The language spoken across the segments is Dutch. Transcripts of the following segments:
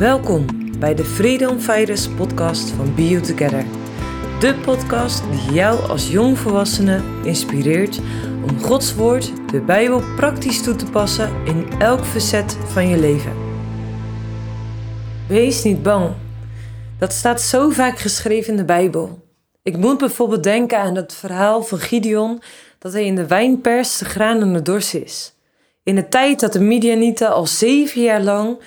Welkom bij de Freedom Fighters podcast van You Together. De podcast die jou als jongvolwassene inspireert om Gods woord, de Bijbel, praktisch toe te passen in elk facet van je leven. Wees niet bang. Dat staat zo vaak geschreven in de Bijbel. Ik moet bijvoorbeeld denken aan het verhaal van Gideon dat hij in de wijnpers de graan en de dorst is. In de tijd dat de Midianieten al zeven jaar lang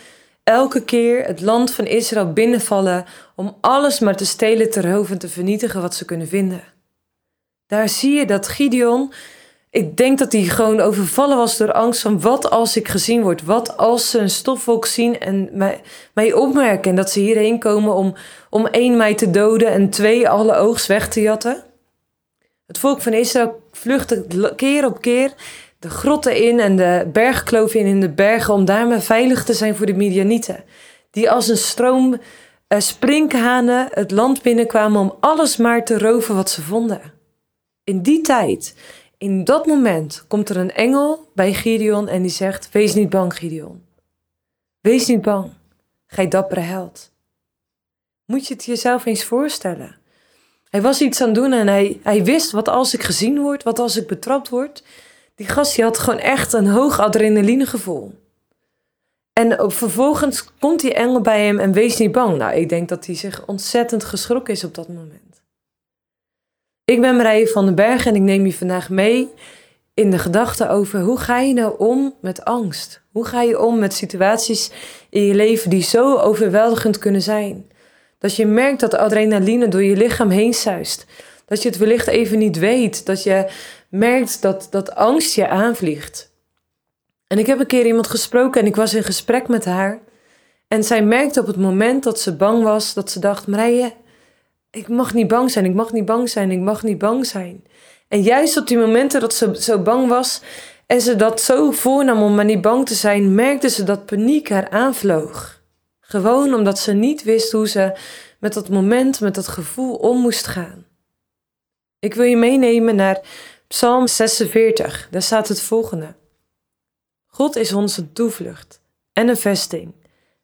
elke keer het land van Israël binnenvallen om alles maar te stelen, te roven en te vernietigen wat ze kunnen vinden. Daar zie je dat Gideon, ik denk dat hij gewoon overvallen was door angst van wat als ik gezien word, wat als ze een stofwolk zien en mij, mij opmerken en dat ze hierheen komen om, om één mij te doden en twee alle oogst weg te jatten. Het volk van Israël vluchtte keer op keer de grotten in en de bergkloven in in de bergen om daarmee veilig te zijn voor de Midianieten. Die als een stroom uh, sprinkhanen het land binnenkwamen om alles maar te roven wat ze vonden. In die tijd, in dat moment, komt er een engel bij Gideon en die zegt: Wees niet bang, Gideon. Wees niet bang, gij dappere held. Moet je het jezelf eens voorstellen? Hij was iets aan het doen en hij, hij wist wat als ik gezien word, wat als ik betrapt word. Die gast had gewoon echt een hoog adrenalinegevoel. En vervolgens komt die engel bij hem en wees niet bang. Nou, ik denk dat hij zich ontzettend geschrokken is op dat moment. Ik ben Marije van den Berg en ik neem je vandaag mee in de gedachte over hoe ga je nou om met angst? Hoe ga je om met situaties in je leven die zo overweldigend kunnen zijn? Dat je merkt dat adrenaline door je lichaam heen zuist. Dat je het wellicht even niet weet. Dat je merkt dat, dat angst je aanvliegt. En ik heb een keer iemand gesproken en ik was in gesprek met haar. En zij merkte op het moment dat ze bang was, dat ze dacht: Marije, ik mag niet bang zijn, ik mag niet bang zijn, ik mag niet bang zijn. En juist op die momenten dat ze zo bang was en ze dat zo voornam om maar niet bang te zijn, merkte ze dat paniek haar aanvloog. Gewoon omdat ze niet wist hoe ze met dat moment, met dat gevoel om moest gaan. Ik wil je meenemen naar Psalm 46, daar staat het volgende. God is ons een toevlucht en een vesting,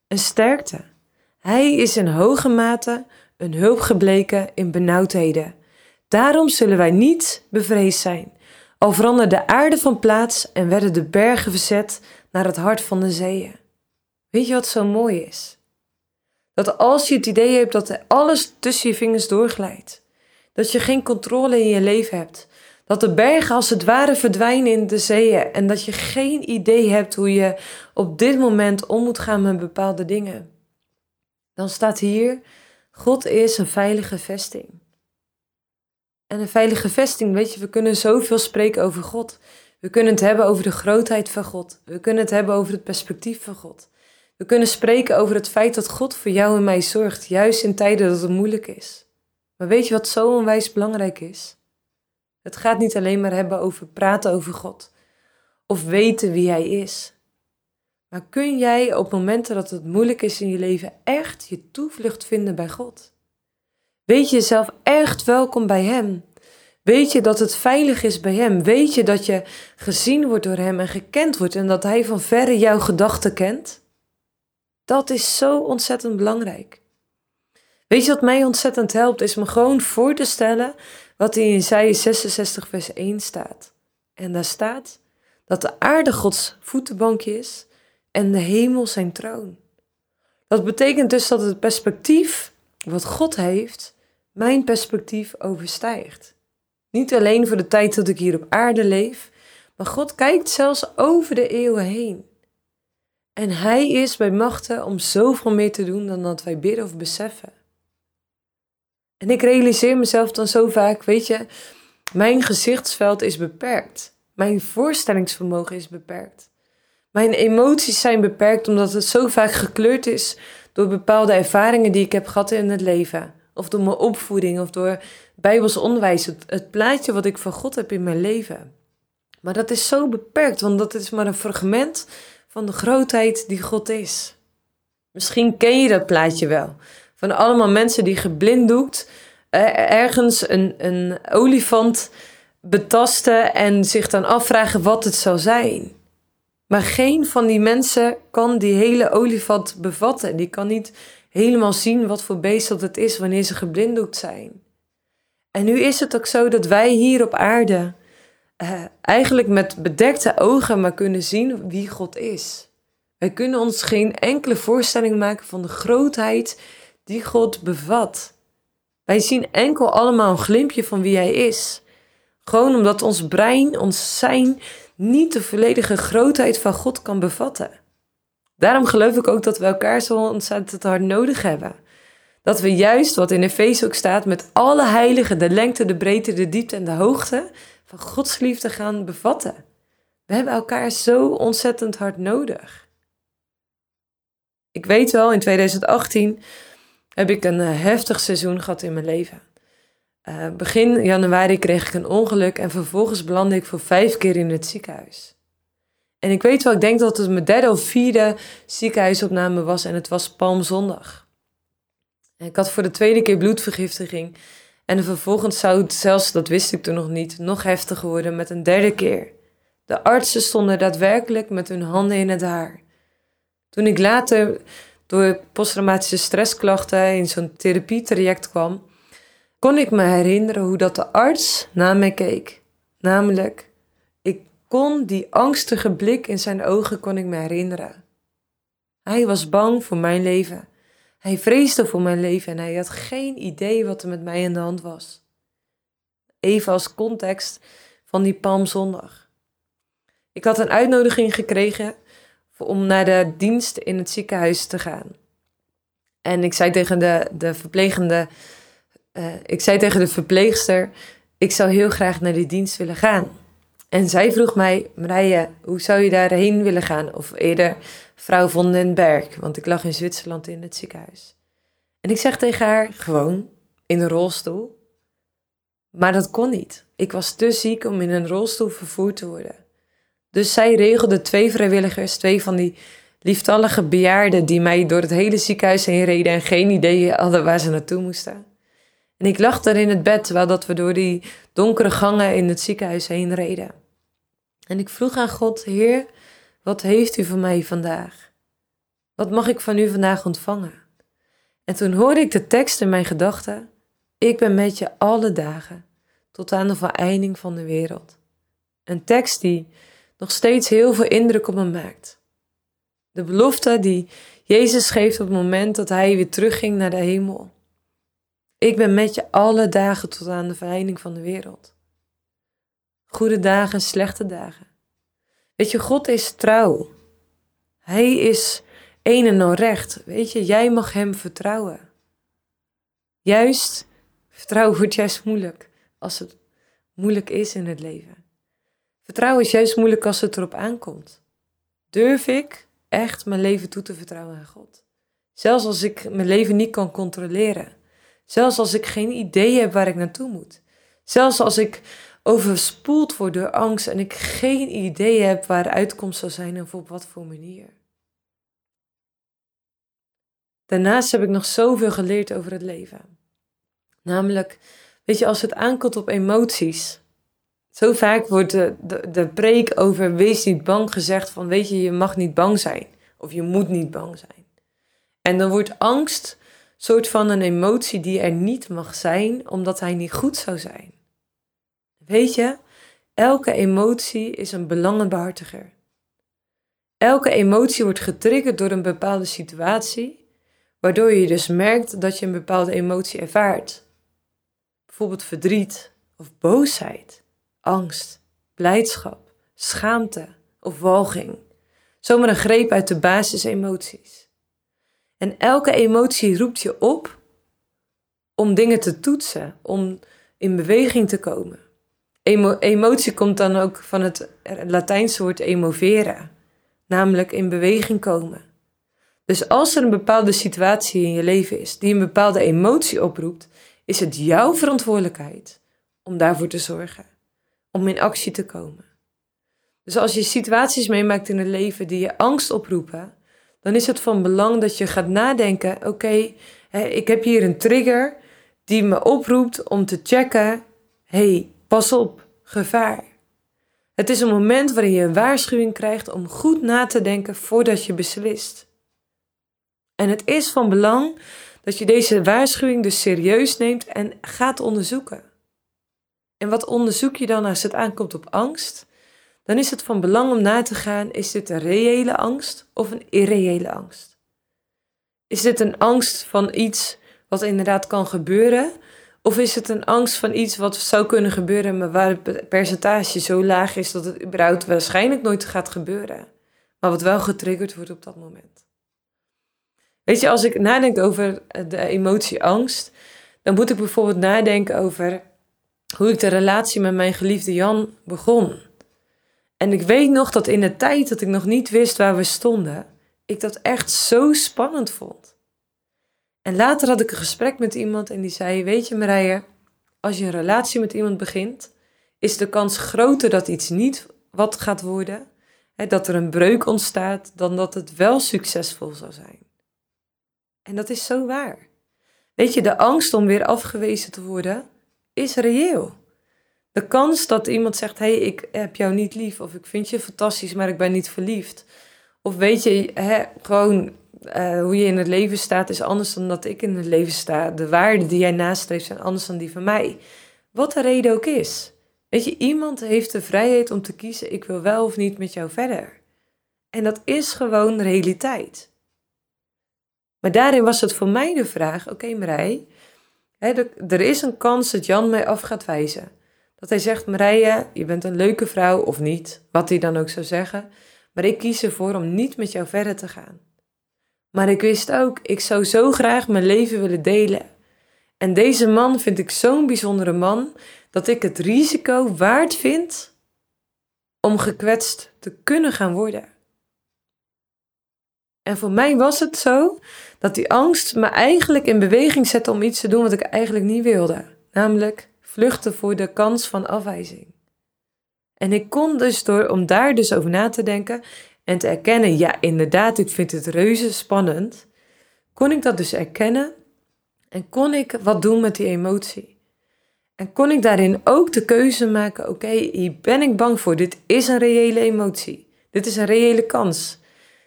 een sterkte. Hij is in hoge mate een hulp gebleken in benauwdheden. Daarom zullen wij niet bevreesd zijn. Al veranderde de aarde van plaats en werden de bergen verzet naar het hart van de zeeën. Weet je wat zo mooi is? Dat als je het idee hebt dat alles tussen je vingers doorglijdt, dat je geen controle in je leven hebt, dat de bergen als het ware verdwijnen in de zeeën en dat je geen idee hebt hoe je op dit moment om moet gaan met bepaalde dingen. Dan staat hier, God is een veilige vesting. En een veilige vesting, weet je, we kunnen zoveel spreken over God. We kunnen het hebben over de grootheid van God. We kunnen het hebben over het perspectief van God. We kunnen spreken over het feit dat God voor jou en mij zorgt, juist in tijden dat het moeilijk is. Maar weet je wat zo onwijs belangrijk is? Het gaat niet alleen maar hebben over praten over God of weten wie Hij is. Maar kun jij op momenten dat het moeilijk is in je leven echt je toevlucht vinden bij God? Weet je jezelf echt welkom bij Hem? Weet je dat het veilig is bij Hem? Weet je dat je gezien wordt door Hem en gekend wordt en dat Hij van verre jouw gedachten kent? Dat is zo ontzettend belangrijk. Weet je wat mij ontzettend helpt? Is me gewoon voor te stellen wat in Jesaja 66 vers 1 staat. En daar staat dat de aarde Gods voetenbankje is en de hemel zijn troon. Dat betekent dus dat het perspectief wat God heeft, mijn perspectief overstijgt. Niet alleen voor de tijd dat ik hier op aarde leef, maar God kijkt zelfs over de eeuwen heen. En Hij is bij machten om zoveel meer te doen dan dat wij bidden of beseffen. En ik realiseer mezelf dan zo vaak, weet je, mijn gezichtsveld is beperkt. Mijn voorstellingsvermogen is beperkt. Mijn emoties zijn beperkt omdat het zo vaak gekleurd is door bepaalde ervaringen die ik heb gehad in het leven. Of door mijn opvoeding of door Bijbels onderwijs. Het, het plaatje wat ik van God heb in mijn leven. Maar dat is zo beperkt, want dat is maar een fragment van de grootheid die God is. Misschien ken je dat plaatje wel. Van allemaal mensen die geblinddoekt eh, ergens een, een olifant betasten en zich dan afvragen wat het zou zijn. Maar geen van die mensen kan die hele olifant bevatten. Die kan niet helemaal zien wat voor beest dat het is wanneer ze geblinddoekt zijn. En nu is het ook zo dat wij hier op aarde uh, eigenlijk met bedekte ogen maar kunnen zien wie God is. Wij kunnen ons geen enkele voorstelling maken van de grootheid die God bevat. Wij zien enkel allemaal een glimpje van wie Hij is. Gewoon omdat ons brein, ons zijn, niet de volledige grootheid van God kan bevatten. Daarom geloof ik ook dat we elkaar zo ontzettend hard nodig hebben. Dat we juist, wat in Efeze ook staat, met alle heiligen de lengte, de breedte, de diepte en de hoogte van Gods liefde gaan bevatten. We hebben elkaar zo ontzettend hard nodig. Ik weet wel, in 2018 heb ik een eh, heftig seizoen gehad in mijn leven. Uh, begin januari kreeg ik een ongeluk en vervolgens belandde ik voor vijf keer in het ziekenhuis. En ik weet wel, ik denk dat het mijn derde of vierde ziekenhuisopname was en het was Palmzondag. Ik had voor de tweede keer bloedvergiftiging en vervolgens zou het zelfs, dat wist ik toen nog niet, nog heftiger worden met een derde keer. De artsen stonden daadwerkelijk met hun handen in het haar. Toen ik later door posttraumatische stressklachten in zo'n therapietraject kwam, kon ik me herinneren hoe dat de arts naar mij keek. Namelijk, ik kon die angstige blik in zijn ogen kon ik me herinneren. Hij was bang voor mijn leven. Hij vreesde voor mijn leven en hij had geen idee wat er met mij aan de hand was. Even als context van die Palmzondag. Ik had een uitnodiging gekregen om naar de dienst in het ziekenhuis te gaan. En ik zei tegen de, de verplegende, uh, ik zei tegen de verpleegster, ik zou heel graag naar die dienst willen gaan. En zij vroeg mij, Marije, hoe zou je daarheen willen gaan? Of eerder, vrouw von den Berg, want ik lag in Zwitserland in het ziekenhuis. En ik zeg tegen haar, gewoon, in een rolstoel. Maar dat kon niet. Ik was te ziek om in een rolstoel vervoerd te worden. Dus zij regelde twee vrijwilligers, twee van die lieftallige bejaarden die mij door het hele ziekenhuis heen reden en geen idee hadden waar ze naartoe moesten. En ik lag daar in het bed terwijl dat we door die donkere gangen in het ziekenhuis heen reden. En ik vroeg aan God, Heer, wat heeft u voor mij vandaag? Wat mag ik van u vandaag ontvangen? En toen hoorde ik de tekst in mijn gedachten, ik ben met je alle dagen, tot aan de vereinding van de wereld. Een tekst die nog steeds heel veel indruk op me maakt. De belofte die Jezus geeft op het moment dat hij weer terugging naar de hemel. Ik ben met je alle dagen tot aan de vereinding van de wereld. Goede dagen, slechte dagen. Weet je, God is trouw. Hij is een en recht. Weet je, jij mag hem vertrouwen. Juist, vertrouwen wordt juist moeilijk als het moeilijk is in het leven. Vertrouwen is juist moeilijk als het erop aankomt. Durf ik echt mijn leven toe te vertrouwen aan God? Zelfs als ik mijn leven niet kan controleren. Zelfs als ik geen idee heb waar ik naartoe moet. Zelfs als ik overspoeld word door angst en ik geen idee heb waar de uitkomst zal zijn en op wat voor manier. Daarnaast heb ik nog zoveel geleerd over het leven. Namelijk, weet je, als het aankomt op emoties, zo vaak wordt de, de, preek over wees niet bang gezegd van weet je, je mag niet bang zijn. Of je moet niet bang zijn. En dan wordt angst soort van een emotie die er niet mag zijn, omdat hij niet goed zou zijn. Weet je, elke emotie is een belangenbehartiger. Elke emotie wordt getriggerd door een bepaalde situatie, waardoor je dus merkt dat je een bepaalde emotie ervaart. Bijvoorbeeld verdriet of boosheid angst, blijdschap, schaamte of walging. Zomaar een greep uit de basisemoties. En elke emotie roept je op om dingen te toetsen, om in beweging te komen. emotie komt dan ook van het Latijnse woord emovere, namelijk in beweging komen. Dus als er een bepaalde situatie in je leven is die een bepaalde emotie oproept, is het jouw verantwoordelijkheid om daarvoor te zorgen om in actie te komen. Dus als je situaties meemaakt in het leven die je angst oproepen, dan is het van belang dat je gaat nadenken: oké, ik heb hier een trigger die me oproept om te checken: hey, pas op, gevaar. Het is een moment waarin je een waarschuwing krijgt om goed na te denken voordat je beslist. En het is van belang dat je deze waarschuwing dus serieus neemt en gaat onderzoeken. En wat onderzoek je dan als het aankomt op angst? Dan is het van belang om na te gaan: is dit een reële angst of een irreële angst? Is dit een angst van iets wat inderdaad kan gebeuren? Of is het een angst van iets wat zou kunnen gebeuren, maar waar het percentage zo laag is dat het überhaupt waarschijnlijk nooit gaat gebeuren, maar wat wel getriggerd wordt op dat moment? Weet je, als ik nadenk over de emotie angst, dan moet ik bijvoorbeeld nadenken over hoe ik de relatie met mijn geliefde Jan begon. En ik weet nog dat in de tijd dat ik nog niet wist waar we stonden, ik dat echt zo spannend vond. En later had ik een gesprek met iemand en die zei: Weet je, Marije, als je een relatie met iemand begint, is de kans groter dat iets niet wat gaat worden, hè, dat er een breuk ontstaat, dan dat het wel succesvol zal zijn. En dat is zo waar. Weet je, de angst om weer afgewezen te worden is reëel. De kans dat iemand zegt: hey, ik heb jou niet lief, of ik vind je fantastisch, maar ik ben niet verliefd. Of weet je, hè, gewoon uh, hoe je in het leven staat is anders dan dat ik in het leven sta. De waarden die jij nastreeft zijn anders dan die van mij. Wat de reden ook is. Weet je, iemand heeft de vrijheid om te kiezen: ik wil wel of niet met jou verder. En dat is gewoon realiteit. Maar daarin was het voor mij de vraag: oké, okay, Marij, er is een kans dat Jan mij af gaat wijzen. Dat hij zegt: Marije, je bent een leuke vrouw of niet, wat hij dan ook zou zeggen. Maar ik kies ervoor om niet met jou verder te gaan. Maar ik wist ook, ik zou zo graag mijn leven willen delen. En deze man vind ik zo'n bijzondere man dat ik het risico waard vind om gekwetst te kunnen gaan worden. En voor mij was het zo dat die angst me eigenlijk in beweging zette om iets te doen wat ik eigenlijk niet wilde. Namelijk vluchten voor de kans van afwijzing. En ik kon dus door om daar dus over na te denken en te erkennen, ja inderdaad, ik vind het reuze spannend, kon ik dat dus erkennen en kon ik wat doen met die emotie. En kon ik daarin ook de keuze maken, oké, hier ben ik bang voor, dit is een reële emotie. Dit is een reële kans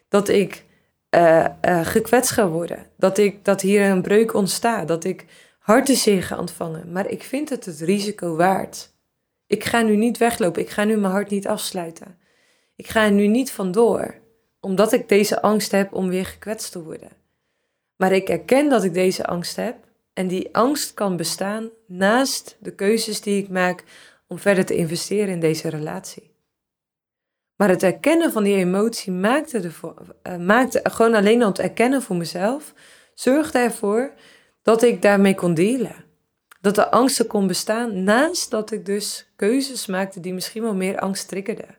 dat ik uh, uh, gekwetst ga worden. Dat, ik, dat hier een breuk ontstaat. Dat ik hartenzeer ga ontvangen. Maar ik vind het het risico waard. Ik ga nu niet weglopen. Ik ga nu mijn hart niet afsluiten. Ik ga er nu niet vandoor. Omdat ik deze angst heb om weer gekwetst te worden. Maar ik erken dat ik deze angst heb. En die angst kan bestaan naast de keuzes die ik maak om verder te investeren in deze relatie. Maar het erkennen van die emotie maakte, ervoor, uh, maakte gewoon alleen al het erkennen voor mezelf, zorgde ervoor dat ik daarmee kon delen. Dat de angsten kon bestaan naast dat ik dus keuzes maakte die misschien wel meer angst triggerden.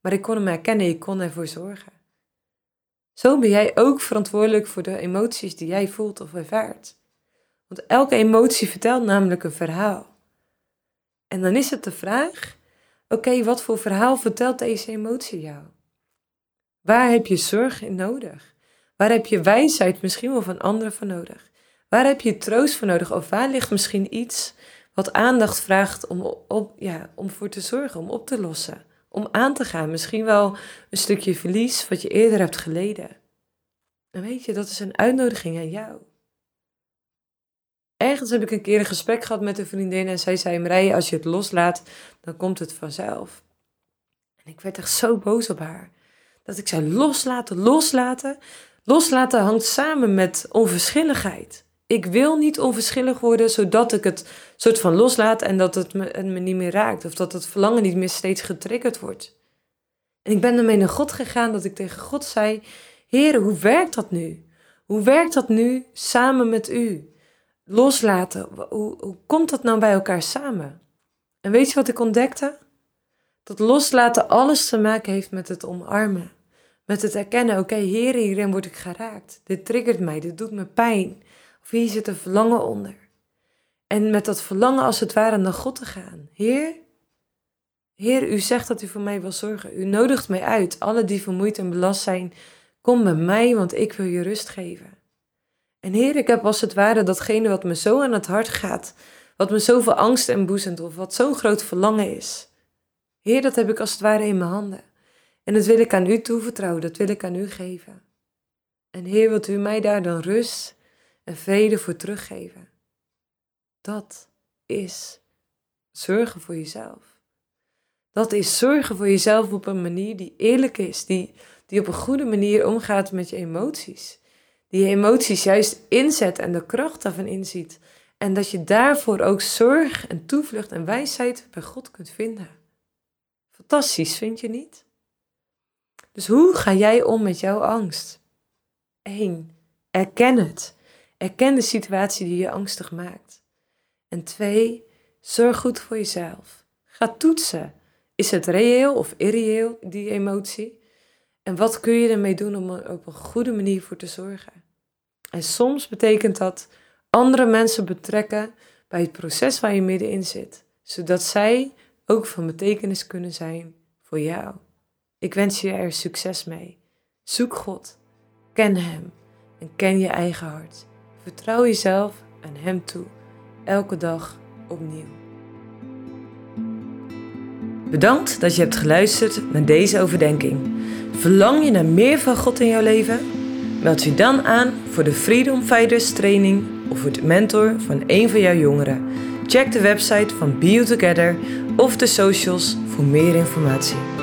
Maar ik kon hem herkennen, ik kon ervoor zorgen. Zo ben jij ook verantwoordelijk voor de emoties die jij voelt of ervaart. Want elke emotie vertelt namelijk een verhaal. En dan is het de vraag: Oké, wat voor verhaal vertelt deze emotie jou? Waar heb je zorg in nodig? Waar heb je wijsheid misschien wel van anderen voor nodig? Waar heb je troost voor nodig? Of waar ligt misschien iets wat aandacht vraagt om, op, ja, om voor te zorgen, om op te lossen, om aan te gaan? Misschien wel een stukje verlies wat je eerder hebt geleden. En weet je, dat is een uitnodiging aan jou. Ergens heb ik een keer een gesprek gehad met een vriendin en zij zei: Marije, als je het loslaat, dan komt het vanzelf. En ik werd echt zo boos op haar. Dat ik zei: loslaten, loslaten. Loslaten hangt samen met onverschilligheid. Ik wil niet onverschillig worden, zodat ik het soort van loslaat en dat het me, niet meer raakt. Of dat het verlangen niet meer steeds getriggerd wordt. En ik ben ermee naar God gegaan dat ik tegen God zei: Heer, hoe werkt dat nu? Hoe werkt dat nu samen met u? Loslaten. Hoe, hoe komt dat nou bij elkaar samen? En weet je wat ik ontdekte? Dat loslaten alles te maken heeft met het omarmen. Met het erkennen, oké, Heer, hierin word ik geraakt. Dit triggert mij, dit doet me pijn. Of hier zit een verlangen onder. En met dat verlangen als het ware naar God te gaan. Heer, Heer, u zegt dat u voor mij wil zorgen. U nodigt mij uit. Alle die vermoeid en belast zijn, kom bij mij, want ik wil je rust geven. En Heer, ik heb als het ware datgene wat me zo aan het hart gaat, wat me zoveel angst en boezemt of wat zo'n groot verlangen is. Heer, dat heb ik als het ware in mijn handen. En dat wil ik aan u toevertrouwen, dat wil ik aan u geven. En Heer, wilt u mij daar dan rust en vrede voor teruggeven? Dat is zorgen voor jezelf. Dat is zorgen voor jezelf op een manier die eerlijk is, die, die op een goede manier omgaat met je emoties. Die emoties juist inzet en de kracht daarvan inziet. En dat je daarvoor ook zorg en toevlucht en wijsheid bij God kunt vinden. Fantastisch, vind je niet? Dus hoe ga jij om met jouw angst? 1. Erken het. Erken de situatie die je angstig maakt. En 2. Zorg goed voor jezelf. Ga toetsen. Is het reëel of irreëel, die emotie? En wat kun je ermee doen om er op een goede manier voor te zorgen? En soms betekent dat andere mensen betrekken bij het proces waar je middenin zit, zodat zij ook van betekenis kunnen zijn voor jou. Ik wens je er succes mee. Zoek God, ken Hem en ken je eigen hart. Vertrouw jezelf aan Hem toe, elke dag opnieuw. Bedankt dat je hebt geluisterd naar deze overdenking. Verlang je naar meer van God in jouw leven? Meld je dan aan voor de Freedom Fighters training of het mentor van een van jouw jongeren. Check de website van You Together of de socials voor meer informatie.